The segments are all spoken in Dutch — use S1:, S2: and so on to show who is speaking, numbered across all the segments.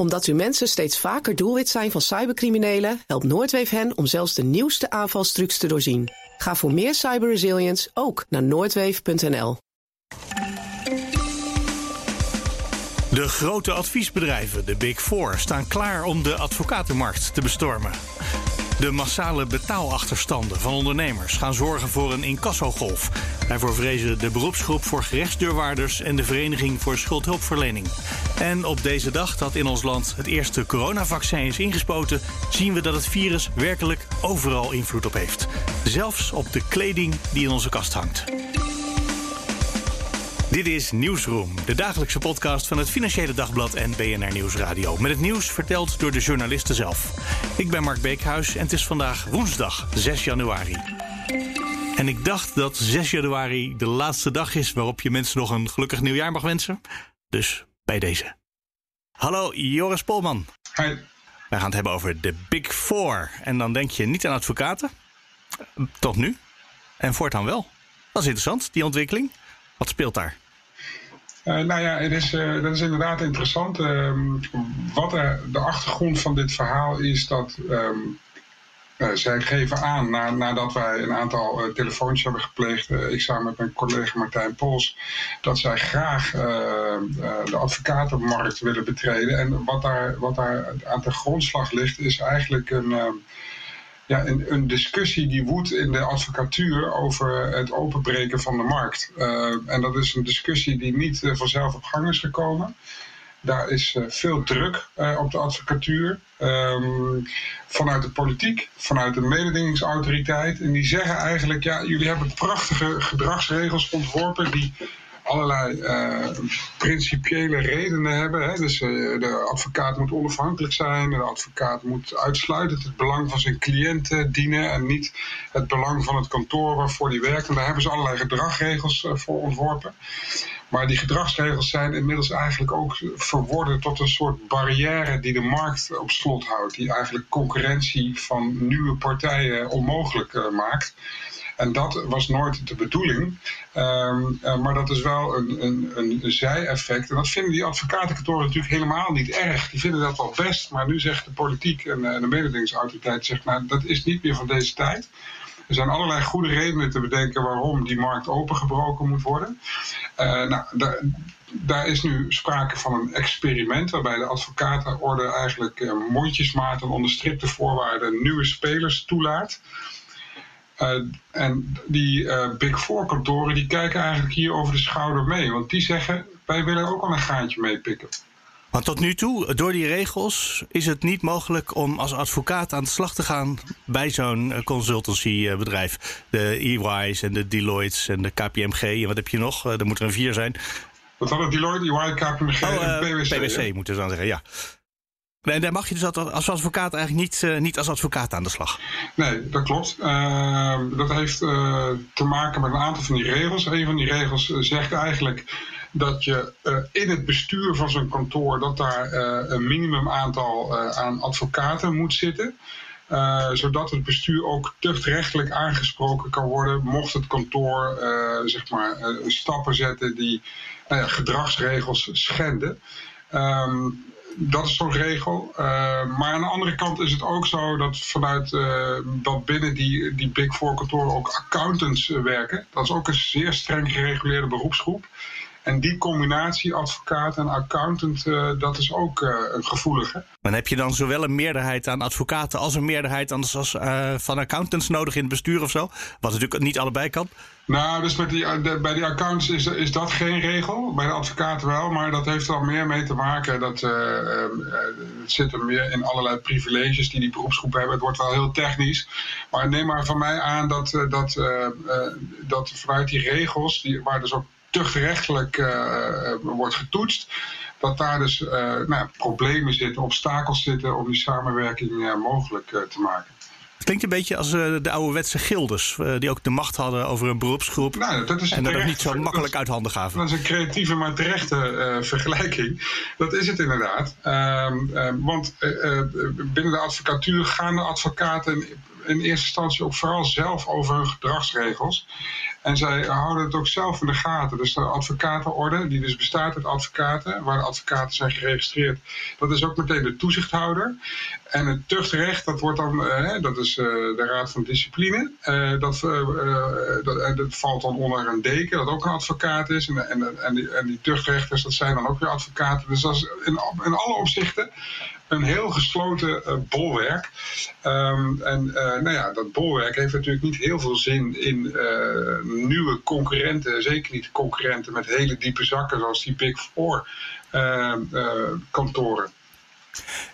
S1: Omdat uw mensen steeds vaker doelwit zijn van cybercriminelen, helpt Noordweef hen om zelfs de nieuwste aanvalstrucs te doorzien. Ga voor meer cyberresilience ook naar noordweef.nl.
S2: De grote adviesbedrijven, de Big Four, staan klaar om de advocatenmarkt te bestormen. De massale betaalachterstanden van ondernemers gaan zorgen voor een incassogolf. Daarvoor vrezen de beroepsgroep voor gerechtsdeurwaarders en de Vereniging voor Schuldhulpverlening. En op deze dag dat in ons land het eerste coronavaccin is ingespoten, zien we dat het virus werkelijk overal invloed op heeft. Zelfs op de kleding die in onze kast hangt. Dit is Nieuwsroom, de dagelijkse podcast van het Financiële Dagblad en BNR Nieuwsradio. Met het nieuws verteld door de journalisten zelf. Ik ben Mark Beekhuis en het is vandaag woensdag 6 januari. En ik dacht dat 6 januari de laatste dag is waarop je mensen nog een gelukkig nieuwjaar mag wensen. Dus bij deze. Hallo, Joris Polman.
S3: Hi.
S2: Wij gaan het hebben over de Big Four. En dan denk je niet aan advocaten. Tot nu. En voortaan wel. Dat is interessant, die ontwikkeling. Wat speelt daar?
S3: Uh, nou ja, het is, uh, dat is inderdaad interessant. Uh, wat de achtergrond van dit verhaal is dat um, zij geven aan, na, nadat wij een aantal telefoontjes hebben gepleegd, ik samen met mijn collega Martijn Pols, dat zij graag de advocatenmarkt willen betreden. En wat daar, wat daar aan de grondslag ligt, is eigenlijk een ehm, ja, een, een, discussie die woedt in de advocatuur over het openbreken van de markt. Uh, en dat is een discussie die niet uh, vanzelf op gang is gekomen. Daar is uh, veel druk op de advocatuur. Um, vanuit de politiek, vanuit de mededingingsautoriteit. En die zeggen eigenlijk, ja, jullie hebben prachtige gedragsregels ontworpen die allerlei uh, principiële redenen hebben. Hè. Dus uh, de advocaat moet onafhankelijk zijn. De advocaat moet uitsluitend het belang van zijn cliënten dienen en niet het belang van het kantoor waarvoor hij werkt. En daar hebben ze allerlei gedragsregels uh, voor ontworpen. Maar die gedragsregels zijn inmiddels eigenlijk ook verworden tot een soort barrière die de markt op slot houdt. Die eigenlijk concurrentie van nieuwe partijen onmogelijk maakt. En dat was nooit de bedoeling. Um, uh, maar dat is wel een, een, een zij-effect. En dat vinden die advocatenkantoren natuurlijk helemaal niet erg. Die vinden dat wel best. Maar nu zegt de politiek en, uh, de mededingingsautoriteit... Zegt, nou, dat is niet meer van deze tijd. Er zijn allerlei goede redenen te bedenken waarom die markt opengebroken moet worden. Uh, nou, daar, daar is nu sprake van een experiment waarbij de advocatenorde eigenlijk mondjesmaat en onder strikte voorwaarden nieuwe spelers toelaat. Uh, en die uh, Big Four kantoren die kijken eigenlijk hier over de schouder mee. Want die zeggen, wij willen ook al een gaantje meepikken.
S2: Want tot nu toe, door die regels, is het niet mogelijk om als advocaat aan de slag te gaan bij zo'n eh, consultancybedrijf. De EY's en de Deloitte's en de KPMG en wat heb je nog? Er moet er een vier zijn.
S3: Wat hadden Deloitte, EY, KPMG oh, en PwC?
S2: PwC moeten we dan zeggen, ja. Nee, daar mag je dus als advocaat eigenlijk niet, uh, niet als advocaat aan de slag.
S3: Nee, dat klopt. Uh, dat heeft uh, te maken met een aantal van die regels. Een van die regels zegt eigenlijk dat je in het bestuur van zo'n kantoor... dat daar een minimum aantal aan advocaten moet zitten... zodat het bestuur ook tuchtrechtelijk aangesproken kan worden... mocht het kantoor zeg maar, stappen zetten die nou gedragsregels schenden... Um, dat is zo'n regel. Uh, maar aan de andere kant is het ook zo dat vanuit uh, dat binnen die, die Big Four kantoren ook accountants werken. Dat is ook een zeer streng gereguleerde beroepsgroep. En die combinatie advocaat en accountant, uh, dat is ook uh, een gevoelige.
S2: Maar heb je dan zowel een meerderheid aan advocaten als een meerderheid anders als, uh, van accountants nodig in het bestuur of zo? Wat natuurlijk niet allebei kan.
S3: Nou, dus met die, de, bij die accountants is, is dat geen regel. Bij de advocaten wel, maar dat heeft er al meer mee te maken. Dat het zit er meer in allerlei privileges die die beroepsgroep hebben. Het wordt wel heel technisch. Maar neem maar van mij aan dat, dat, dat vanuit die regels, die, waar dus ook tuchtrechtelijk uh, wordt getoetst. Dat daar dus uh, nou, problemen zitten, obstakels zitten om die samenwerking uh, mogelijk te maken.
S2: Het klinkt een beetje als de ouderwetse gildes, die ook de macht hadden over een beroepsgroep.
S3: Nou, dat is
S2: en dat
S3: ook
S2: niet zo makkelijk uit handen gaven.
S3: Dat is een creatieve, maar terechte vergelijking. Dat is het inderdaad. Ehm, want binnen de advocatuur gaan de advocaten in eerste instantie ook vooral zelf over hun gedragsregels. En zij houden het ook zelf in de gaten. Dus de advocatenorde, die dus bestaat uit advocaten, waar de advocaten zijn geregistreerd, dat is ook meteen de toezichthouder. En het tuchtrecht, dat wordt dan, uh, dat is uh, de Raad van Discipline. Uh, dat, dat, dat, valt dan onder een deken, dat ook een advocaat is. En, en, en, die, en die tuchtrechters, dat zijn dan ook weer advocaten. Dus dat is in, in alle opzichten een heel gesloten uh, bolwerk. Um, en uh, nou ja, dat bolwerk heeft natuurlijk niet heel veel zin in uh, nieuwe concurrenten. Zeker niet concurrenten met hele diepe zakken zoals die Big Four kantoren.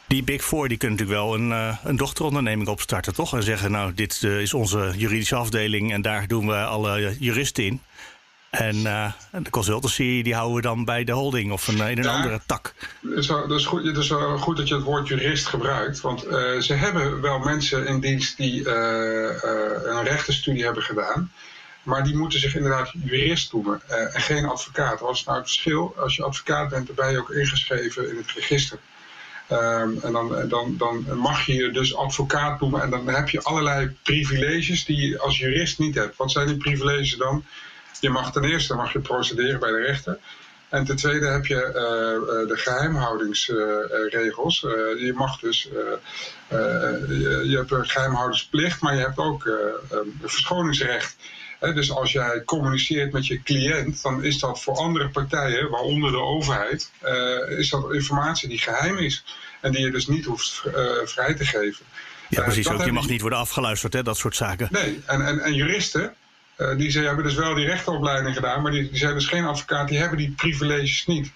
S2: Die Big Four die kunnen natuurlijk wel een, een dochteronderneming opstarten, toch? En zeggen, nou, dit is onze juridische afdeling en daar doen we alle juristen in. En uh, de consultancy die houden we dan bij de holding of een, in een andere tak.
S3: Dat is, goed, goed dat je het woord jurist gebruikt. Want uh, ze hebben wel mensen in dienst die uh, een rechtenstudie hebben gedaan. Maar die moeten zich inderdaad jurist noemen en geen advocaat. Wat is nou het verschil? Als je advocaat bent, dan ben je ook ingeschreven in het register. Um, en dan, dan, dan mag je je dus advocaat noemen en dan heb je allerlei privileges die je als jurist niet hebt. Wat zijn die privileges dan? Je mag ten eerste mag je procederen bij de rechter. En ten tweede heb je uh, de geheimhoudingsregels. Uh, je mag dus, je, je, hebt een geheimhoudingsplicht, maar je hebt ook een verschoningsrecht. dus als jij communiceert met je cliënt, dan is dat voor andere partijen, waaronder de overheid, is dat informatie die geheim is. En die je dus niet hoeft vrij te geven.
S2: Ja, precies. ook je mag niet worden afgeluisterd, hè, dat soort zaken.
S3: Nee, en, en, en juristen, uh, die ze hebben dus wel die rechteropleiding gedaan, maar die, die, zijn dus geen advocaat, die hebben die privileges niet.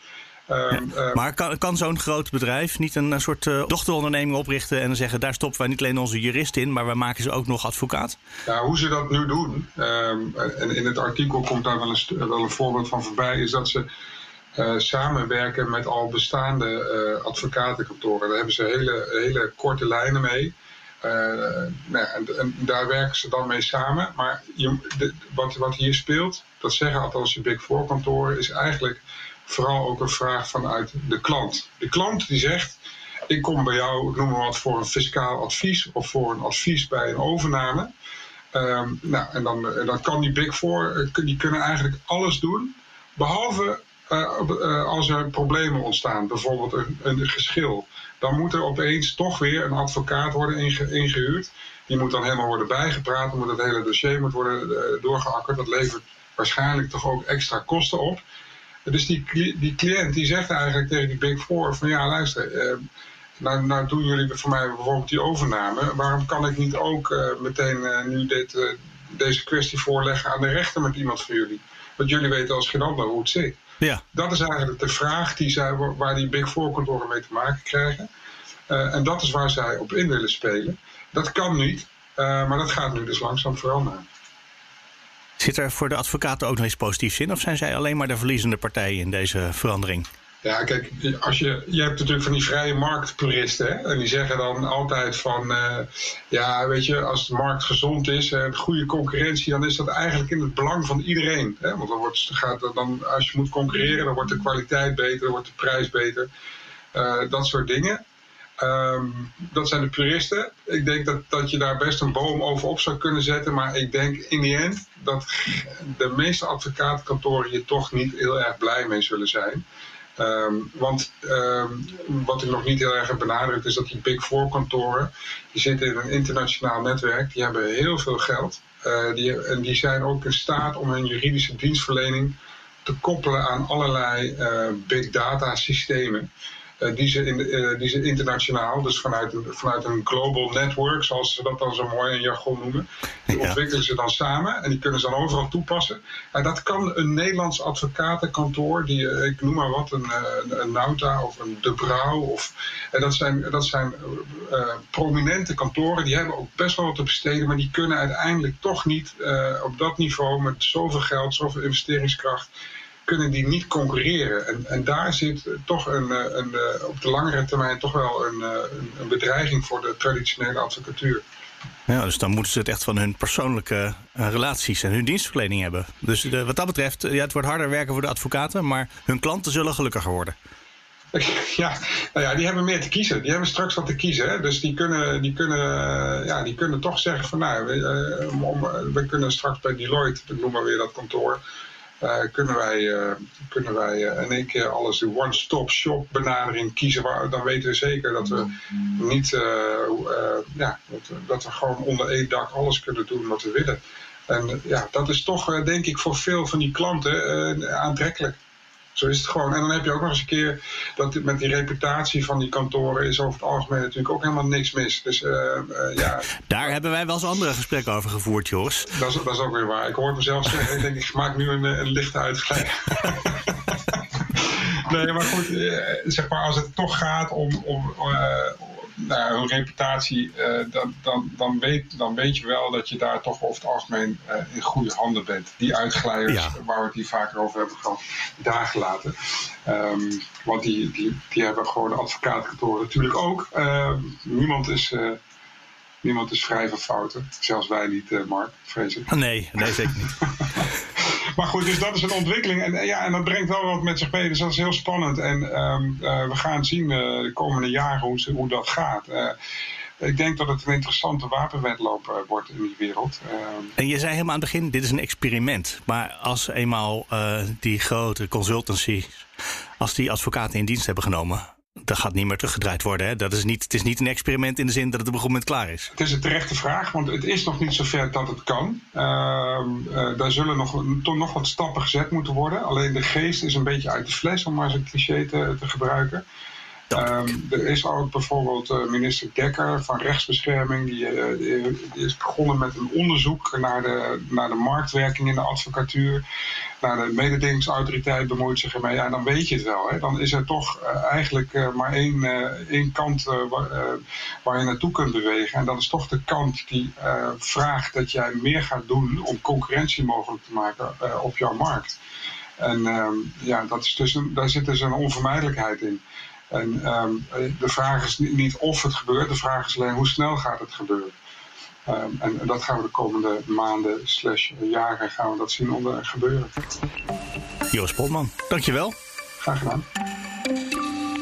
S2: Uh, uh, maar kan, kan zo'n groot bedrijf niet een, soort uh, dochteronderneming oprichten en zeggen: daar stoppen wij niet alleen onze jurist in, maar wij maken ze ook nog advocaat?
S3: Ja, hoe ze dat nu doen, ehm, en in het artikel komt daar wel een, wel een voorbeeld van voorbij, is dat ze samenwerken met al bestaande advocatenkantoren. Daar hebben ze hele, hele korte lijnen mee. Uh, nou en, daar werken ze dan mee samen. Maar je, de, wat, wat hier speelt, dat zeggen althans de Big Four kantoren, is eigenlijk vooral ook een vraag vanuit de klant. De klant die zegt, ik kom bij jou, noem maar wat, voor een fiscaal advies of voor een advies bij een overname. Um, nou, en dan, dan kan die Big Four, eh, die kunnen eigenlijk alles doen, behalve als er problemen ontstaan, bijvoorbeeld een, een geschil dan moet er opeens toch weer een advocaat worden ingehuurd. Die moet dan helemaal worden bijgepraat, moet het hele dossier moet worden uh, doorgeakkerd. Dat levert waarschijnlijk toch ook extra kosten op. Dus die, die cliënt die zegt eigenlijk tegen die Big Four van ja luister, nou, nou, doen jullie voor mij bijvoorbeeld die overname. Waarom kan ik niet ook meteen nu dit, deze kwestie voorleggen aan de rechter met iemand van jullie? Want jullie weten als geen ander hoe het zit. Ja. Dat is eigenlijk de vraag die zij, waar die Big Four kantoren mee te maken krijgen. Uh, en dat is waar zij op in willen spelen. Dat kan niet, uh, maar dat gaat nu dus langzaam veranderen.
S2: Zit er voor de advocaten ook nog iets positiefs in? Of zijn zij alleen maar de verliezende partij in deze verandering?
S3: Ja, kijk, als je, je hebt natuurlijk van die vrije marktpuristen. Hè? En die zeggen dan altijd van, uh, ja, weet je, als de markt gezond is en goede concurrentie, dan is dat eigenlijk in het belang van iedereen. Hè? Want dan wordt, gaat, dan, als je moet concurreren, dan wordt de kwaliteit beter, wordt de prijs beter. Uh, dat soort dingen. Um, dat zijn de puristen. Ik denk dat, dat je daar best een boom over op zou kunnen zetten. Maar ik denk in die end dat de meeste advocatenkantoren hier toch niet heel erg blij mee zullen zijn. Um, want um, wat ik nog niet heel erg heb benadrukt is dat die Big Four kantoren, die zitten in een internationaal netwerk, die hebben heel veel geld. Uh, die, en die zijn ook in staat om hun juridische dienstverlening te koppelen aan allerlei uh, big data systemen. Eh, die, ze in, uh, die ze internationaal, dus vanuit, vanuit een global network, zoals ze dat dan zo mooi in jargon noemen, die ja. ontwikkelen ze dan samen en die kunnen ze dan overal toepassen. En dat kan een Nederlands advocatenkantoor, die, uh, ik noem maar wat, een, een, een Nauta of een De Brouw, of, en dat zijn, dat zijn prominente kantoren, die hebben ook best wel wat te besteden, maar die kunnen uiteindelijk toch niet op dat niveau met zoveel geld, zoveel investeringskracht kunnen die niet concurreren. En, en daar zit toch een, een, een, op de langere termijn toch wel een, een, bedreiging voor de traditionele advocatuur.
S2: Ja, dus dan moeten ze het echt van hun persoonlijke relaties en hun dienstverlening hebben. Dus de, wat dat betreft, ja, het wordt harder werken voor de advocaten, maar hun klanten zullen gelukkiger worden.
S3: Ja, nou ja, die hebben meer te kiezen. Die hebben straks wat te kiezen. Hè? Dus die kunnen, die, kunnen, ja, die kunnen toch zeggen van nou, we, we kunnen straks bij Deloitte, noem maar weer dat kantoor, kunnen wij, uh, kunnen wij uh, in één keer alles de one-stop shop benadering kiezen. Waar, dan weten we zeker dat we niet, ja, dat, dat, we gewoon onder één dak alles kunnen doen wat we willen. En ja, dat is toch denk ik voor veel van die klanten aantrekkelijk. Zo is het gewoon. En dan heb je ook nog eens een keer dat met die reputatie van die kantoren is over het algemeen natuurlijk ook helemaal niks mis. Dus uh, uh, ja.
S2: Daar hebben wij wel eens andere gesprekken over gevoerd, Jos.
S3: Dat is, dat is ook weer waar. Ik hoor mezelf zeggen, ik denk ik maak nu een, een lichte uitglijden. nee, maar goed, zeg maar als het toch gaat om, om nou, hun reputatie, uh, dan, dan, dan, weet, dan weet je wel dat je daar toch over het algemeen uh, in goede handen bent. Die uitglijders, ja. waar we het hier vaker over hebben gehad, daar gelaten. Um, want die, die, die hebben gewoon advocaatkantoren natuurlijk ook. Uh, niemand is. Niemand is vrij van fouten. Zelfs wij niet, Mark, vrees ik.
S2: Nee, nee zeker niet.
S3: Maar goed, dus dat is een ontwikkeling. En, ja, en dat brengt wel wat met zich mee. Dus dat is heel spannend. En um, uh, we gaan zien uh, de komende jaren hoe, hoe dat gaat. Ik denk dat het een interessante wapenwedloop wordt in die wereld.
S2: En je zei helemaal aan het begin, dit is een experiment. Maar als eenmaal die grote consultancies, als die advocaten in dienst hebben genomen dat gaat niet meer teruggedraaid worden. Hè? Dat is niet, het is niet een experiment in de zin dat het op een moment klaar is.
S3: Het is een terechte vraag, want het is nog niet zover dat het kan. Uh, daar zullen nog, toch nog wat stappen gezet moeten worden. Alleen de geest is een beetje uit de fles, om maar eens een cliché te, te gebruiken. Um, er is ook bijvoorbeeld uh, minister Dekker van Rechtsbescherming, die, uh, die, is begonnen met een onderzoek naar de, naar de marktwerking in de advocatuur. Naar de mededingingsautoriteit bemoeit zich ermee. Ja, dan weet je het wel. Hè. Dan is er toch uh, eigenlijk maar één, één kant waar, waar, je naartoe kunt bewegen. En dat is toch de kant die vraagt dat jij meer gaat doen om concurrentie mogelijk te maken op jouw markt. En ehm, ja, dat is dus een, daar zit dus een onvermijdelijkheid in. En um, de vraag is niet of het gebeurt, de vraag is alleen hoe snel gaat het gebeuren. Um, en, en, dat gaan we de komende maanden slash jaren gaan we dat zien onder gebeuren.
S2: Joost Polman, dankjewel.
S3: Graag gedaan.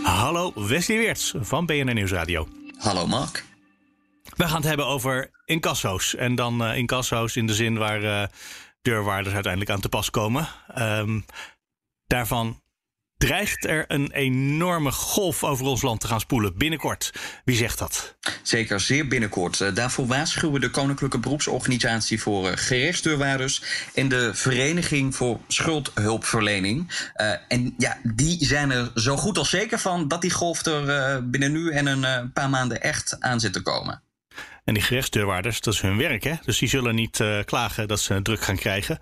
S2: Hallo, Wesley Weerts van BNN Nieuwsradio.
S4: Hallo Mark.
S2: We gaan het hebben over incasso's. En dan uh, incasso's in de zin waar uh, deurwaarders uiteindelijk aan te pas komen. Um, daarvan dreigt er een enorme golf over ons land te gaan spoelen binnenkort. Wie zegt dat?
S4: Zeker, zeer binnenkort. Uh, daarvoor waarschuwen de Koninklijke Beroepsorganisatie voor uh, Gerechtsdeurwaarders en de Vereniging voor Schuldhulpverlening. Uh, en ja, die zijn er zo goed als zeker van dat die golf er binnen nu en een paar maanden echt aan zit te komen.
S2: En die gerechtsdeurwaarders, dat is hun werk, hè? Dus die zullen niet klagen dat ze druk gaan krijgen.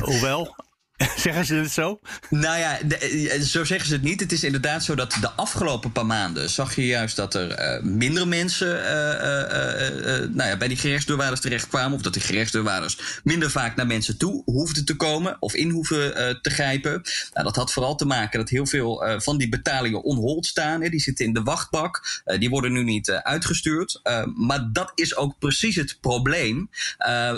S2: hoewel, zeggen ze het zo?
S4: Nou ja, eh, zo zeggen ze het niet. Het is inderdaad zo dat de afgelopen paar maanden zag je juist dat er uh, minder mensen uh, nou ja, bij die gerechtsdeurwaarders terechtkwamen. Of dat die gerechtsdeurwaarders minder vaak naar mensen toe hoefden te komen of in hoeven te grijpen. Nou, dat had vooral te maken dat heel veel van die betalingen onhold staan. Hè. Die zitten in de wachtbak. die worden nu niet uitgestuurd. maar dat is ook precies het probleem.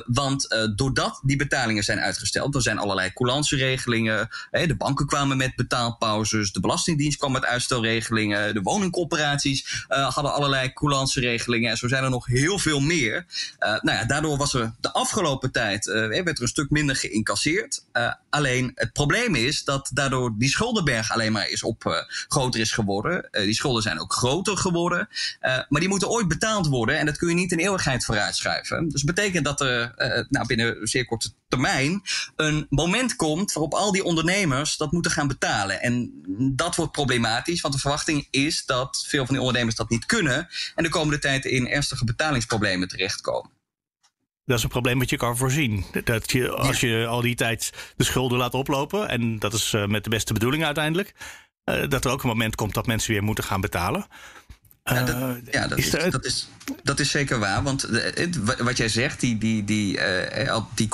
S4: want doordat die betalingen zijn uitgesteld, er zijn allerlei coulants regelingen. De banken kwamen met betaalpauzes. De Belastingdienst kwam met uitstelregelingen. De woningcorporaties uh, hadden allerlei regelingen. En zo zijn er nog heel veel meer. Uh, nou ja, daardoor was er de afgelopen tijd uh, werd er een stuk minder geïncasseerd. alleen het probleem is dat daardoor die schuldenberg alleen maar is op, groter is geworden. die schulden zijn ook groter geworden. maar die moeten ooit betaald worden. En dat kun je niet in eeuwigheid vooruitschuiven. Dus dat betekent dat er nou, binnen zeer korte termijn een moment komt waarop al die ondernemers dat moeten gaan betalen. En dat wordt problematisch, want de verwachting is dat veel van die ondernemers dat niet kunnen en de komende tijd in ernstige betalingsproblemen terechtkomen.
S2: Dat is een probleem wat je kan voorzien. Dat je, als je al die tijd de schulden laat oplopen, en dat is uh, met de beste bedoeling uiteindelijk, uh, dat er ook een moment komt dat mensen weer moeten gaan betalen.
S4: Ja, dat, eh, ja, dat, is, dat, is, dat is zeker waar. Want wat jij zegt, die, die, die, uh, die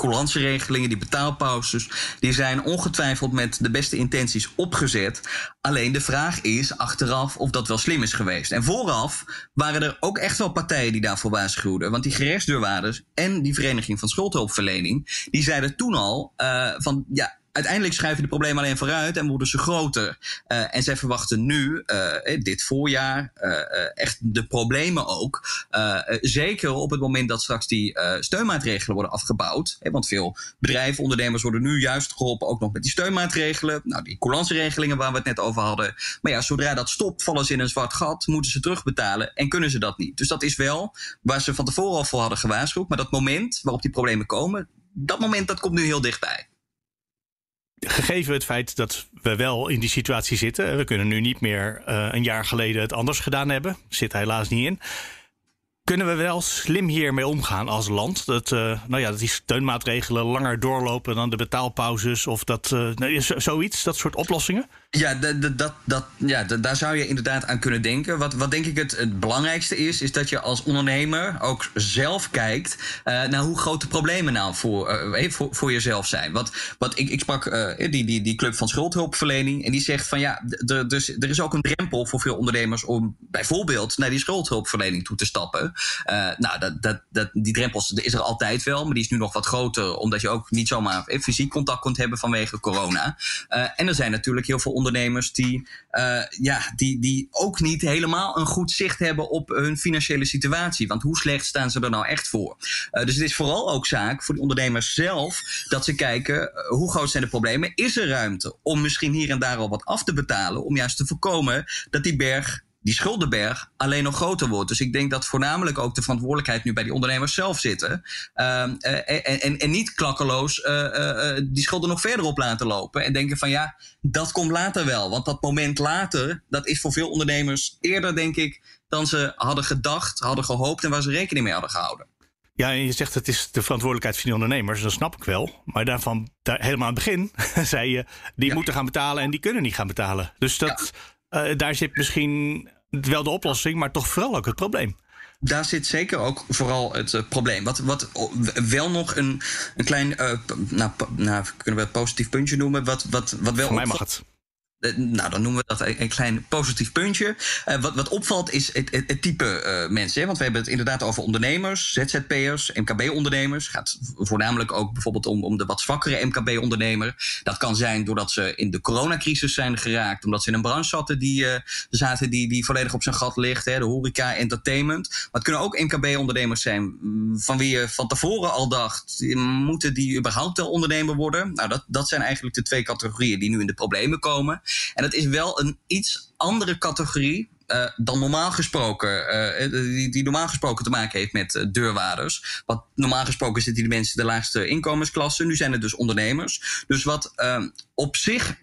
S4: die betaalpauzes, die zijn ongetwijfeld met de beste intenties opgezet. Alleen de vraag is achteraf of dat wel slim is geweest. En vooraf waren er ook echt wel partijen die daarvoor waarschuwden. Want die gerechtsdeurwaarders en die Vereniging van Schuldhulpverlening, die zeiden toen al uh, van ja uiteindelijk schuiven de problemen alleen vooruit en worden ze groter. Uh, en zij verwachten nu, uh, dit voorjaar, uh, echt de problemen ook. zeker op het moment dat straks die steunmaatregelen worden afgebouwd. Hè, want veel bedrijven, ondernemers worden nu juist geholpen, ook nog met die steunmaatregelen. Nou, die coulantieregelingen waar we het net over hadden. Maar ja, zodra dat stopt, vallen ze in een zwart gat, moeten ze terugbetalen en kunnen ze dat niet. Dus dat is wel waar ze van tevoren al voor hadden gewaarschuwd. Maar dat moment waarop die problemen komen, dat moment dat komt nu heel dichtbij
S2: gegeven het feit dat we wel in die situatie zitten, we kunnen nu niet meer uh, een jaar geleden het anders gedaan hebben, zit helaas niet in. Kunnen we wel slim hiermee omgaan als land? Dat, uh, nou ja, dat die steunmaatregelen langer doorlopen dan de betaalpauzes of dat, uh, zoiets, dat soort oplossingen?
S4: Ja, dat, dat, ja daar zou je inderdaad aan kunnen denken. Wat, wat denk ik het, het belangrijkste is, is dat je als ondernemer ook zelf kijkt uh, naar hoe groot de problemen nou voor, uh, voor, voor jezelf zijn. Wat, wat ik, ik sprak uh, die, die, die club van schuldhulpverlening en die zegt van ja, dus, er is ook een drempel voor veel ondernemers om bijvoorbeeld naar die schuldhulpverlening toe te stappen. nou, dat, dat, dat, die drempels is er altijd wel, maar die is nu nog wat groter, omdat je ook niet zomaar fysiek contact kunt hebben vanwege corona. en er zijn natuurlijk heel veel ondernemers ondernemers die, uh, ja, die, die ook niet helemaal een goed zicht hebben op hun financiële situatie. Want hoe slecht staan ze er nou echt voor? Uh, dus het is vooral ook zaak voor de ondernemers zelf dat ze kijken uh, hoe groot zijn de problemen. Is er ruimte om misschien hier en daar al wat af te betalen om juist te voorkomen dat die berg die schuldenberg alleen nog groter wordt. Dus ik denk dat voornamelijk ook de verantwoordelijkheid nu bij die ondernemers zelf zitten. Uh, en, en, en, niet klakkeloos uh, die schulden nog verder op laten lopen. En denken van ja, dat komt later wel. Want dat moment later, dat is voor veel ondernemers eerder, denk ik, dan ze hadden gedacht, hadden gehoopt en waar ze rekening mee hadden gehouden.
S2: Ja, en je zegt het is de verantwoordelijkheid van die ondernemers. Dat snap ik wel. Maar daarvan, daar, helemaal aan het begin, zei je, die moeten gaan betalen en die kunnen niet gaan betalen. Dus dat, ja. uh, daar zit misschien wel de oplossing, maar toch vooral ook het probleem.
S4: Daar zit zeker ook vooral het uh, probleem. Wat, wat wel nog een, een klein, uh, nou, nou, kunnen we het positief puntje noemen. Wat, wat, wat wel
S2: Voor mij mag het.
S4: Eh, nou, dan noemen we dat een, klein positief puntje. Uh, wat, wat opvalt is het, het, type uh, mensen. Hè? Want we hebben het inderdaad over ondernemers, ZZP'ers, MKB-ondernemers. Het gaat voornamelijk ook bijvoorbeeld om, om de wat zwakkere MKB-ondernemer. Dat kan zijn doordat ze in de coronacrisis zijn geraakt. Omdat ze in een branche zaten die, zaten die, die volledig op zijn gat ligt. Hè? De horeca, entertainment. Maar het kunnen ook MKB-ondernemers zijn mm, van wie je van tevoren al dacht... moeten die überhaupt wel ondernemer worden? Nou, dat, dat zijn eigenlijk de twee categorieën die nu in de problemen komen. En dat is wel een iets andere categorie uh, dan normaal gesproken, uh, die, die, normaal gesproken te maken heeft met deurwaarders. Wat normaal gesproken zitten die mensen de laagste inkomensklasse. Nu zijn het dus ondernemers. Dus wat ehm, op zich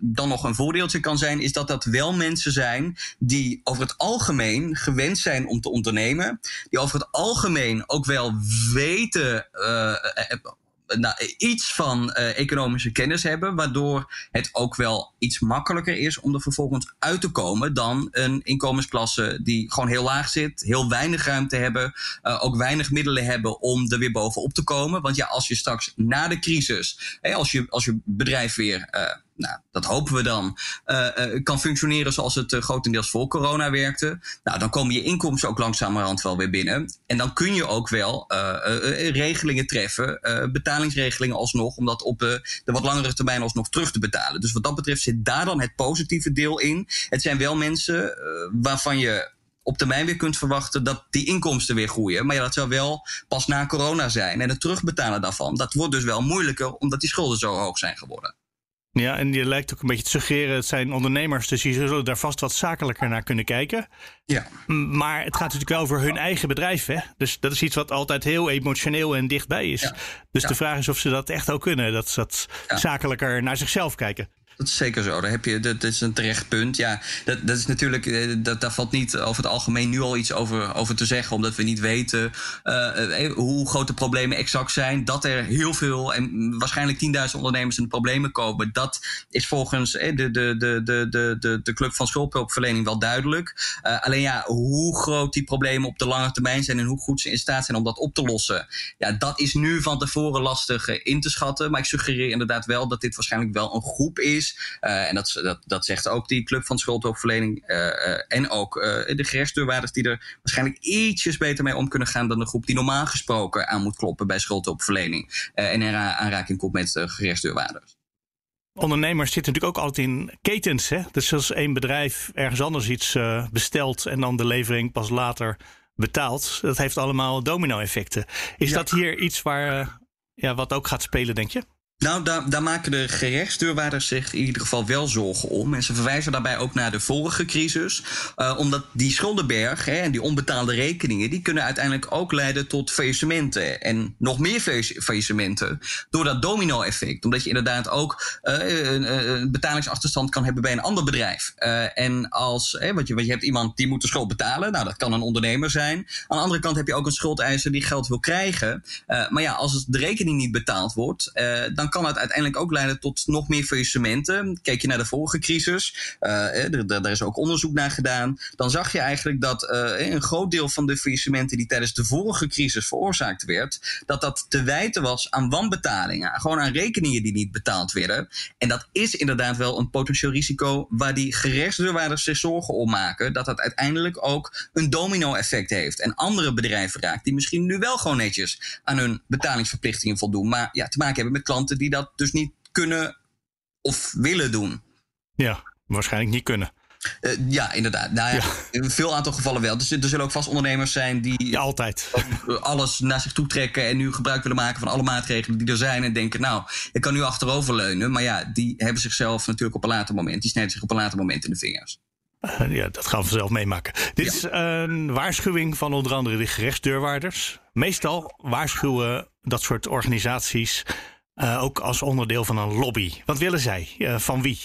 S4: dan nog een voordeeltje kan zijn, is dat dat wel mensen zijn die over het algemeen gewend zijn om te ondernemen. Die over het algemeen ook wel weten nou, iets van uh, economische kennis hebben, waardoor het ook wel iets makkelijker is om er vervolgens uit te komen dan een inkomensklasse die gewoon heel laag zit, heel weinig ruimte hebben, uh, ook weinig middelen hebben om er weer bovenop te komen. Want ja, als je straks na de crisis, als, je, als je bedrijf weer uh, nou, dat hopen we dan, uh, uh, kan functioneren zoals het uh, grotendeels voor corona werkte. Nou, dan komen je inkomsten ook langzamerhand wel weer binnen. En dan kun je ook wel regelingen treffen, betalingsregelingen alsnog, om dat op de wat langere termijn alsnog terug te betalen. Dus wat dat betreft zit daar dan het positieve deel in. Het zijn wel mensen waarvan je op termijn weer kunt verwachten dat die inkomsten weer groeien. Maar ja, dat zou wel pas na corona zijn. En het terugbetalen daarvan, dat wordt dus wel moeilijker omdat die schulden zo hoog zijn geworden.
S2: Ja, en je lijkt ook een beetje te suggereren, het zijn ondernemers, dus die zullen daar vast wat zakelijker naar kunnen kijken.
S4: Ja.
S2: Maar het gaat natuurlijk wel over hun eigen bedrijf, hè? Dus dat is iets wat altijd heel emotioneel en dichtbij is. Ja. Dus ja. de vraag is of ze dat echt ook kunnen, dat ze dat zakelijker naar zichzelf kijken.
S4: Dat is zeker zo. Daar heb je, dat, is een terecht punt. Ja, dat, dat is natuurlijk, eh, dat, daar valt niet over het algemeen nu al iets over, over te zeggen, omdat we niet weten uh, hoe groot de problemen exact zijn. Dat er heel veel en waarschijnlijk 10.000 ondernemers in de problemen komen, dat is volgens de, de, de, de, de, de, de Club van Schuldhulpverlening wel duidelijk. Alleen ja, hoe groot die problemen op de lange termijn zijn en hoe goed ze in staat zijn om dat op te lossen, ja, dat is nu van tevoren lastig in te schatten. Maar ik suggereer inderdaad wel dat dit waarschijnlijk wel een groep is uh, en dat, dat, dat zegt ook die club van schuldhulpverlening. Uh, uh, en ook de gerechtsdeurwaarders die er waarschijnlijk ietsjes beter mee om kunnen gaan dan de groep die normaal gesproken aan moet kloppen bij schuldhulpverlening. en in aanraking komt met gerechtsdeurwaarders.
S2: ondernemers zitten natuurlijk ook altijd in ketens. Hè? Dus als één bedrijf ergens anders iets uh, bestelt en dan de levering pas later betaalt, dat heeft allemaal domino-effecten. Is dat hier iets waar uh, ja, wat ook gaat spelen, denk je?
S4: Nou, daar, maken de gerechtsdeurwaarders zich in ieder geval wel zorgen om. En ze verwijzen daarbij ook naar de vorige crisis. Uh, omdat die schuldenberg hè, en die onbetaalde rekeningen... die kunnen uiteindelijk ook leiden tot faillissementen. En nog meer faillissementen door dat domino-effect. Omdat je inderdaad ook uh, een, betalingsachterstand kan hebben bij een ander bedrijf. Uh, en als, hè, want, je, je hebt iemand die moet de schuld betalen. Nou, dat kan een ondernemer zijn. Aan de andere kant heb je ook een schuldeiser die geld wil krijgen. maar ja, als de rekening niet betaald wordt... dan kan het uiteindelijk ook leiden tot nog meer faillissementen. Kijk je naar de vorige crisis, daar is ook onderzoek naar gedaan. Dan zag je eigenlijk dat uh, een groot deel van de faillissementen die tijdens de vorige crisis veroorzaakt werd, dat dat te wijten was aan wanbetalingen. Gewoon aan rekeningen die niet betaald werden. En dat is inderdaad wel een potentieel risico waar die gerechtsdeurwaarders zich zorgen om maken. Dat dat uiteindelijk ook een domino-effect heeft. En andere bedrijven raakt die misschien nu wel gewoon netjes aan hun betalingsverplichtingen voldoen. Maar ja, te maken hebben met klanten die dat dus niet kunnen of willen doen.
S2: Ja, waarschijnlijk niet kunnen.
S4: Uh, ja, inderdaad. Nou ja, in veel aantal gevallen wel. Dus er zullen ook vast ondernemers zijn die
S2: ja, altijd.
S4: alles naar zich toe trekken en nu gebruik willen maken van alle maatregelen die er zijn. En denken, nou, ik kan nu achteroverleunen. Maar ja, die hebben zichzelf natuurlijk op een later moment. Die snijden zich op een later moment in de vingers.
S2: Uh, ja, dat gaan we zelf meemaken. Dit ja. is een waarschuwing van onder andere de gerechtsdeurwaarders. Meestal waarschuwen dat soort organisaties ook als onderdeel van een lobby. Wat willen zij? Uh, van wie?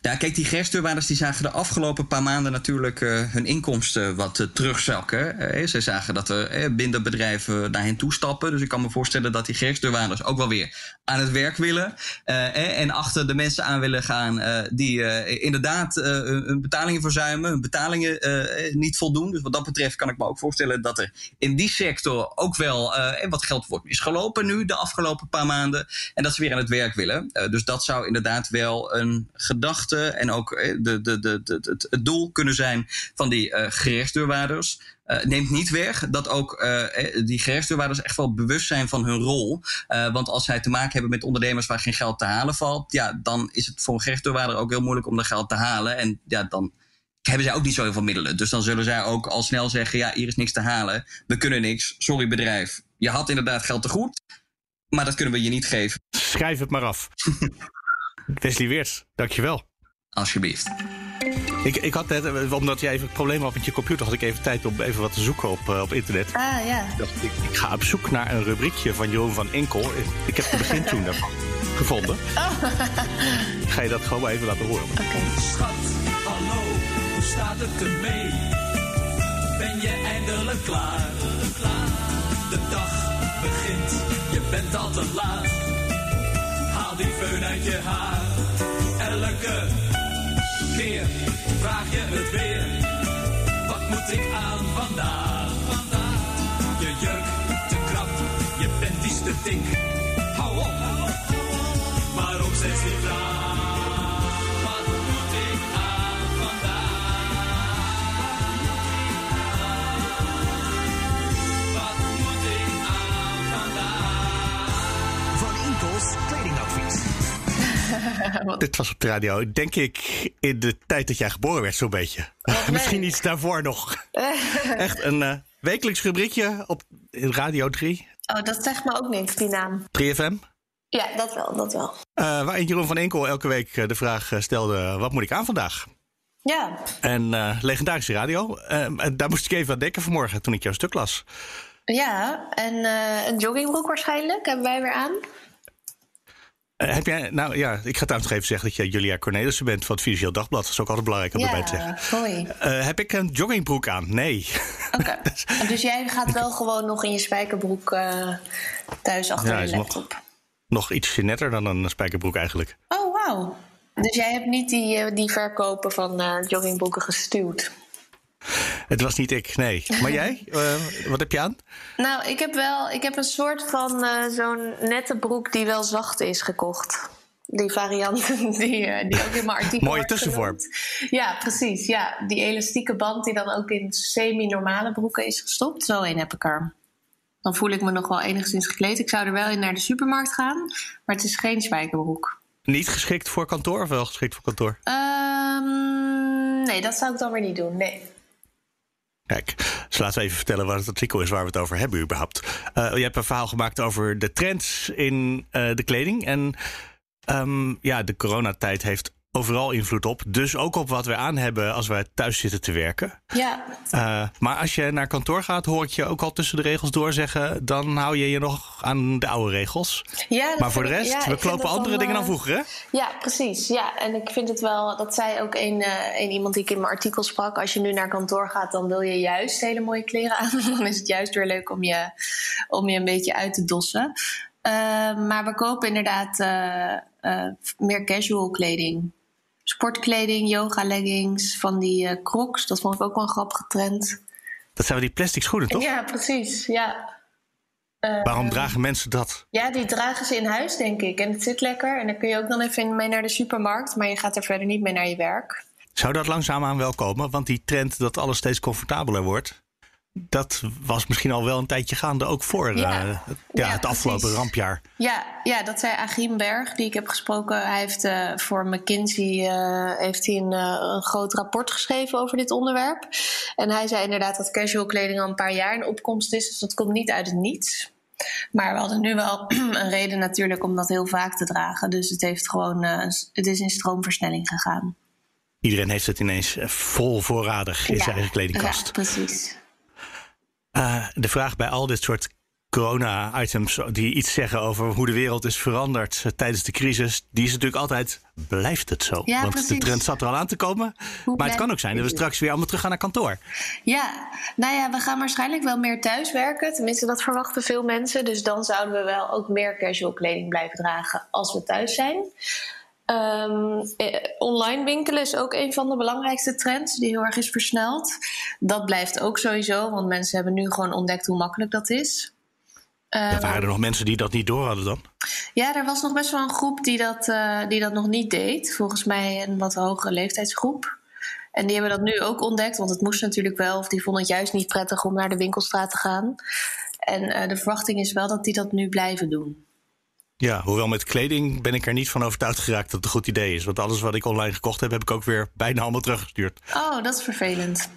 S4: Ja, kijk, die gerechtsdeurwaarders die zagen de afgelopen paar maanden natuurlijk uh, hun inkomsten wat uh, terugzakken. Zij zagen dat er minder bedrijven naar hen toestappen. Dus ik kan me voorstellen dat die gerechtsdeurwaarders ook wel weer aan het werk willen. en achter de mensen aan willen gaan die inderdaad hun betalingen verzuimen, hun betalingen niet voldoen. Dus wat dat betreft kan ik me ook voorstellen dat er in die sector ook wel wat geld wordt misgelopen nu de afgelopen paar maanden. En dat ze weer aan het werk willen. dus dat zou inderdaad wel een gedachte en ook eh, de, de, de, het, het doel kunnen zijn van die uh, gerechtsdeurwaarders. Uh, neemt niet weg dat ook uh, die gerechtsdeurwaarders echt wel bewust zijn van hun rol. Uh, want als zij te maken hebben met ondernemers waar geen geld te halen valt, ja, dan is het voor een gerechtsdeurwaarder ook heel moeilijk om dat geld te halen. En ja, dan hebben zij ook niet zo heel veel middelen. Dus dan zullen zij ook al snel zeggen: ja, hier is niks te halen. We kunnen niks. Sorry, bedrijf. Je had inderdaad geld te goed, maar dat kunnen we je niet geven.
S2: Schrijf het maar af. Wesley Weers, dankjewel.
S4: Alsjeblieft.
S2: Ik, ik had net, omdat jij even problemen had met je computer, had ik even tijd om even wat te zoeken op, uh, op internet.
S5: Ah, ja.
S2: Ik, dacht, ik, ik, ga op zoek naar een rubriekje van Jeroen van Enkel. Ik, ik heb de begintune daarvan gevonden. Oh. Ik ga je dat gewoon maar even laten horen.
S5: Oké. Okay.
S6: Schat, hallo, hoe staat het ermee? Ben je eindelijk klaar? De dag begint, je bent al te laat. Haal die föhn uit je haar. Elke keer vraag je het weer. Wat moet ik aan vandaag? Je jurk te krap, je bent iets te dik. Hou op, maar op zes niet Wat
S2: Dit was op de radio, denk ik, in de tijd dat jij geboren werd, zo'n beetje. Misschien iets daarvoor nog. Echt een uh, wekelijks rubriekje op Radio 3.
S5: Oh, dat zegt me ook niks, die naam.
S2: 3FM?
S5: Ja, dat wel, dat wel.
S2: Uh, waarin Jeroen van Enkel elke week de vraag stelde: wat moet ik aan vandaag?
S5: Ja.
S2: En uh, legendarische radio. daar moest ik even aan denken vanmorgen toen ik jouw stuk las.
S5: Ja, en een joggingbroek waarschijnlijk hebben wij weer aan.
S2: Uh, heb jij, nou ja, ik ga trouwens nog even zeggen dat jij Julia Cornelissen bent van het Financieel Dagblad. Dat is ook altijd belangrijk om
S5: ja,
S2: erbij te zeggen.
S5: Mooi.
S2: Uh, heb ik een joggingbroek aan? Nee.
S5: Oké. Okay. dus jij gaat wel gewoon nog in je spijkerbroek uh, thuis achter
S2: ja,
S5: je laptop?
S2: Nog, nog ietsje netter dan een spijkerbroek eigenlijk.
S5: Oh, wauw. Dus jij hebt niet die, die verkopen van joggingbroeken gestuurd?
S2: Het was niet ik, nee. Maar jij? uh, wat heb je aan?
S5: Nou, ik heb wel ik heb een soort van uh, zo'n nette broek die wel zacht is gekocht. Die variant die, uh, die ook in mijn artikel.
S2: Mooie tussenvorm.
S5: Ja, precies. Ja, die elastieke band die dan ook in semi-normale broeken is gestopt. Zo een heb ik er. Dan voel ik me nog wel enigszins gekleed. Ik zou er wel in naar de supermarkt gaan, maar het is geen spijkerbroek.
S2: niet geschikt voor kantoor of wel geschikt voor kantoor?
S5: Ehm, nee, dat zou ik dan weer niet doen. Nee.
S2: Kijk, dus laten we even vertellen wat het artikel is waar we het over hebben überhaupt. Uh, je hebt een verhaal gemaakt over de trends in uh, de kleding. En um, ja, de coronatijd heeft overal invloed op. Dus ook op wat we aan hebben als wij thuis zitten te werken.
S5: Ja.
S2: Uh, maar als je naar kantoor gaat, hoor ik je ook al tussen de regels doorzeggen. Dan hou je je nog aan de oude regels.
S5: Ja,
S2: maar voor de rest, ja, we klopen andere dan, dingen dan vroeger, hè?
S5: Ja, precies. Ja, en ik vind het wel, dat zei ook een, uh, een iemand die ik in mijn artikel sprak. Als je nu naar kantoor gaat, dan wil je juist hele mooie kleren aan. dan is het juist weer leuk om je, om je een beetje uit te dossen. Uh, maar we kopen inderdaad meer casual kleding sportkleding, yoga leggings, van die uh, crocs. Dat vond ik ook wel een grappige trend.
S2: Dat zijn wel die plastic schoenen, toch?
S5: Ja, precies. Ja.
S2: Uh, Waarom dragen mensen dat?
S5: Ja, die dragen ze in huis, denk ik. En het zit lekker. En dan kun je ook dan even mee naar de supermarkt. Maar je gaat er verder niet mee naar je werk.
S2: Zou dat langzaamaan wel komen? Want die trend dat alles steeds comfortabeler wordt dat was misschien al wel een tijdje gaande, ook voor ja. Uh, ja, het afgelopen rampjaar.
S5: Ja, ja, dat zei Agim Berg, die ik heb gesproken. Hij heeft uh, voor McKinsey uh, heeft hij een, een, groot rapport geschreven over dit onderwerp. En hij zei inderdaad dat casual kleding al een paar jaar in opkomst is. Dus dat komt niet uit het niets. Maar we hadden nu wel een reden natuurlijk om dat heel vaak te dragen. Dus het, heeft gewoon, het is in stroomversnelling gegaan.
S2: Iedereen heeft het ineens vol voorradig in zijn eigen kledingkast.
S5: Ja, precies.
S2: Uh, de vraag bij al dit soort corona-items die iets zeggen over hoe de wereld is veranderd uh, tijdens de crisis, die is natuurlijk altijd: blijft het zo?
S5: Ja,
S2: Want
S5: precies.
S2: de trend zat er al aan te komen.
S5: Hoe
S2: maar het kan ook zijn dat we straks weer allemaal terug gaan naar kantoor.
S5: Ja, nou ja, we gaan waarschijnlijk wel meer thuis werken. Tenminste, dat verwachten veel mensen. Dus dan zouden we wel ook meer casual kleding blijven dragen als we thuis zijn. Um, online winkelen is ook een van de belangrijkste trends die heel erg is versneld. Dat blijft ook sowieso, want mensen hebben nu gewoon ontdekt hoe makkelijk dat is.
S2: Ja, waren er nog mensen die dat niet door hadden dan?
S5: Ja, er was nog best wel een groep die dat, uh, die dat nog niet deed. Volgens mij een wat hogere leeftijdsgroep. En die hebben dat nu ook ontdekt, want het moest natuurlijk wel. Of die vonden het juist niet prettig om naar de winkelstraat te gaan. En uh, de verwachting is wel dat die dat nu blijven doen.
S2: Ja, hoewel met kleding ben ik er niet van overtuigd geraakt dat het een goed idee is. Want alles wat ik online gekocht heb, heb ik ook weer bijna allemaal teruggestuurd.
S5: Oh, dat is vervelend.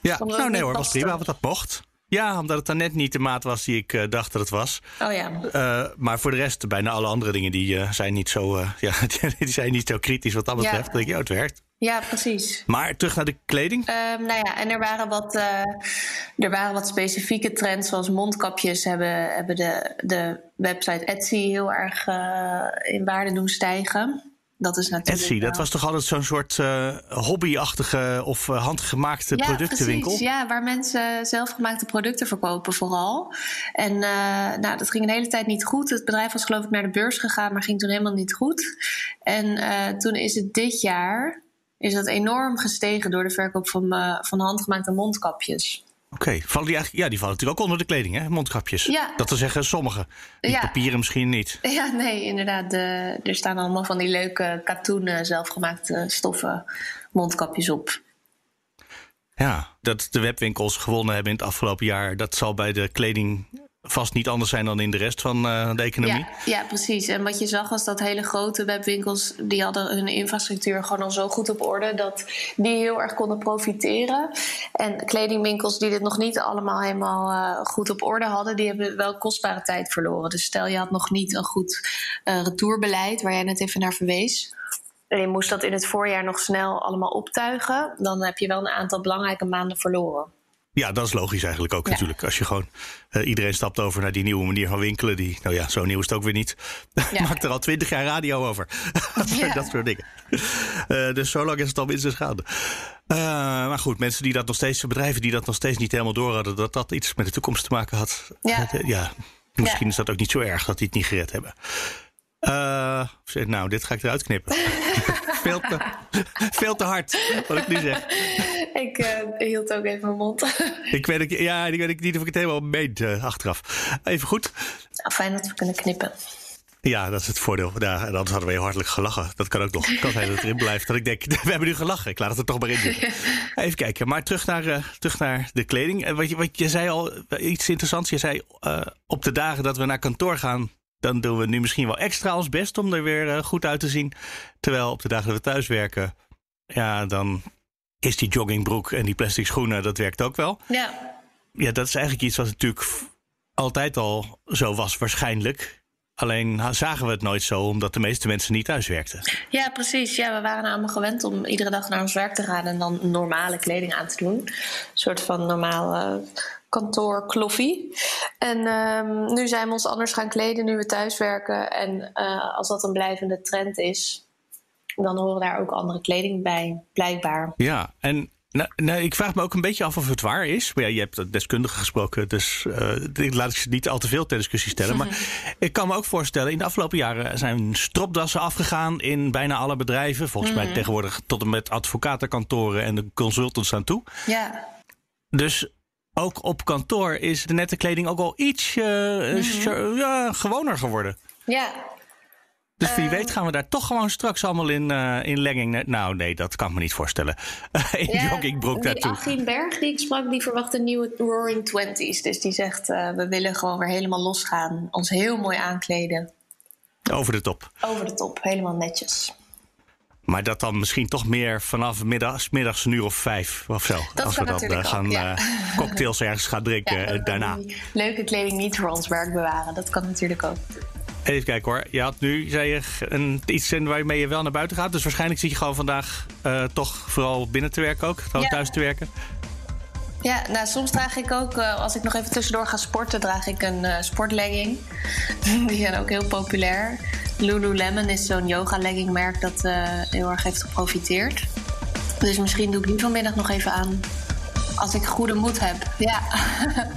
S2: Ja, nou nee hoor, was prima, want dat mocht. Ja, omdat het dan net niet de maat was die ik uh, dacht dat het was.
S5: Oh ja.
S2: Uh, maar voor de rest, bijna alle andere dingen die uh, zijn niet zo, ja, die zijn niet zo kritisch wat dat betreft. Ja. Dan denk je, oh, het werkt.
S5: Ja, precies.
S2: Maar terug naar de kleding?
S5: Um, nou ja, en er waren, wat, uh, er waren wat specifieke trends, zoals mondkapjes hebben, hebben de, de website Etsy heel erg uh, in waarde doen stijgen. Dat is natuurlijk
S2: Etsy, dat was toch altijd zo'n soort uh, hobbyachtige of handgemaakte
S5: ja,
S2: productenwinkel?
S5: Precies, ja, waar mensen zelfgemaakte producten verkopen vooral. En nou, dat ging een hele tijd niet goed. Het bedrijf was geloof ik naar de beurs gegaan, maar ging toen helemaal niet goed. En toen is het dit jaar is dat enorm gestegen door de verkoop van, uh, van handgemaakte mondkapjes.
S2: Oké, okay. vallen die eigenlijk? Ja, die vallen natuurlijk ook onder de kleding, hè? Mondkapjes.
S5: Ja.
S2: Dat wil zeggen, sommige. Die
S5: ja.
S2: papieren misschien niet.
S5: Ja, nee, inderdaad. De, er staan allemaal van die leuke katoenen, zelfgemaakte stoffen mondkapjes op.
S2: Ja, dat de webwinkels gewonnen hebben in het afgelopen jaar, dat zal bij de kleding vast niet anders zijn dan in de rest van uh, de economie.
S5: Ja, precies. En wat je zag was dat hele grote webwinkels... die hadden hun infrastructuur gewoon al zo goed op orde... dat die heel erg konden profiteren. En kledingwinkels die dit nog niet allemaal helemaal uh, goed op orde hadden... die hebben wel kostbare tijd verloren. Dus stel je had nog niet een goed uh, retourbeleid... waar jij net even naar verwees... En je moest dat in het voorjaar nog snel allemaal optuigen... dan heb je wel een aantal belangrijke maanden verloren.
S2: Ja, dat is logisch eigenlijk ook ja. natuurlijk. Als je gewoon uh, iedereen stapt over naar die nieuwe manier van winkelen. Die, nou ja, zo nieuw is het ook weer niet. Ja. Maakt er al twintig jaar radio over. Ja. dat soort dingen. Uh, dus zo lang is het al minstens gaande. Uh, maar goed, mensen die dat nog steeds, bedrijven die dat nog steeds niet helemaal door hadden, dat dat iets met de toekomst te maken had.
S5: Ja,
S2: ja misschien is dat ook niet zo erg dat die het niet gered hebben. Uh, nou, dit ga ik eruit knippen. veel, te, veel te hard, wat ik nu zeg.
S5: Ik uh, hield ook even mijn mond.
S2: ik weet, ja, ik weet niet of ik het helemaal meent uh, achteraf. Even goed.
S5: Nou, fijn dat we kunnen knippen.
S2: Ja, dat is het voordeel. Ja, en anders hadden we heel hartelijk gelachen. Dat kan ook nog. Het kan zijn dat het erin blijft. Dat ik denk, we hebben nu gelachen. Ik laat het er toch maar in zitten. Even kijken. Maar terug naar, uh, terug naar de kleding. Wat je, wat je zei al, iets interessants. Je zei uh, op de dagen dat we naar kantoor gaan dan doen we nu misschien wel extra ons best om er weer eh, goed uit te zien. Terwijl op de dagen dat we thuis werken, ja, dan is die joggingbroek en die plastic schoenen, dat werkt ook wel.
S5: Ja.
S2: Ja, dat is eigenlijk iets wat natuurlijk altijd al zo was, waarschijnlijk. Alleen zagen we het nooit zo, omdat de meeste mensen niet thuis werkten.
S5: Ja, precies. Ja, we waren allemaal gewend om iedere dag naar ons werk te gaan en dan normale kleding aan te doen. Een soort van normaal eh, kantoorkloffie. En ehm, nu zijn we ons anders gaan kleden nu we thuis werken. En eh, als dat een blijvende trend is, dan horen daar ook andere kleding bij, blijkbaar.
S2: Ja, en nou, nou, ik vraag me ook een beetje af of het waar is. Maar ja, je hebt deskundigen gesproken, dus eh, laat ik ze niet al te veel ter discussie stellen. Maar ik kan me ook voorstellen, in de afgelopen jaren zijn stropdassen afgegaan in bijna alle bedrijven. Volgens mij tegenwoordig tot en met advocatenkantoren en de consultants aan toe.
S5: Ja,
S2: Dus ook op kantoor is de nette kleding ook al iets eh, sh- ja, gewoner geworden.
S5: ja.
S2: Dus wie weet gaan we daar toch gewoon straks allemaal in, eh, in legging. Nou nee, dat kan ik me niet voorstellen. in
S5: Ja,
S2: joggingbroek
S5: die
S2: daartoe.
S5: Achim Berg die ik sprak, die verwacht een nieuwe Roaring Twenties. Dus die zegt, eh, we willen gewoon weer helemaal losgaan. Ons heel mooi aankleden.
S2: Over de top.
S5: Over de top, helemaal netjes.
S2: Maar dat dan misschien toch meer vanaf middags, middags een uur of vijf of zo.
S5: Dat
S2: Als we dan eh, gaan
S5: ook, ja.
S2: cocktails ergens gaan drinken
S5: Ja,
S2: daarna.
S5: Leuke kleding niet voor ons werk bewaren. Dat kan natuurlijk ook.
S2: Even kijken hoor. Je had nu, zei je, een, iets in waarmee je wel naar buiten gaat. Dus waarschijnlijk zit je gewoon vandaag eh, toch vooral binnen te werken ook. Gewoon
S5: Ja.
S2: thuis te werken.
S5: Ja, nou, soms draag ik ook, eh, als ik nog even tussendoor ga sporten, draag ik een eh, sportlegging. Die zijn ook heel populair. Lululemon is zo'n yoga-legging merk dat heel erg heeft geprofiteerd. Dus misschien doe ik die vanmiddag nog even aan. Als ik goede moed heb. Ja,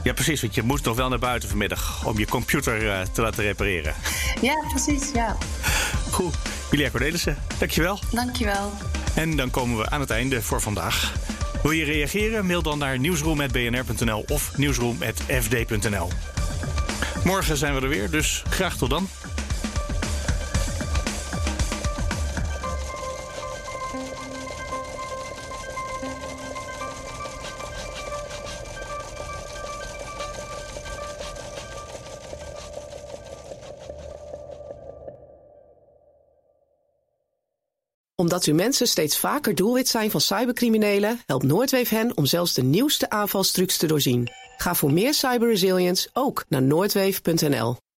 S2: Ja, precies. Want je moest nog wel naar buiten vanmiddag om je computer eh, te laten repareren.
S5: ja precies. Ja.
S2: Goed. Julia Cornelissen, dankjewel.
S5: Dankjewel.
S2: En dan komen we aan het einde voor vandaag. Wil je reageren? Mail dan naar nieuwsroom.bnr.nl of nieuwsroom.fd.nl. Morgen zijn we er weer, dus graag tot dan.
S1: Omdat uw mensen steeds vaker doelwit zijn van cybercriminelen, helpt Noordweef hen om zelfs de nieuwste aanvalstrucs te doorzien. Ga voor meer cyberresilience ook naar noordweef.nl.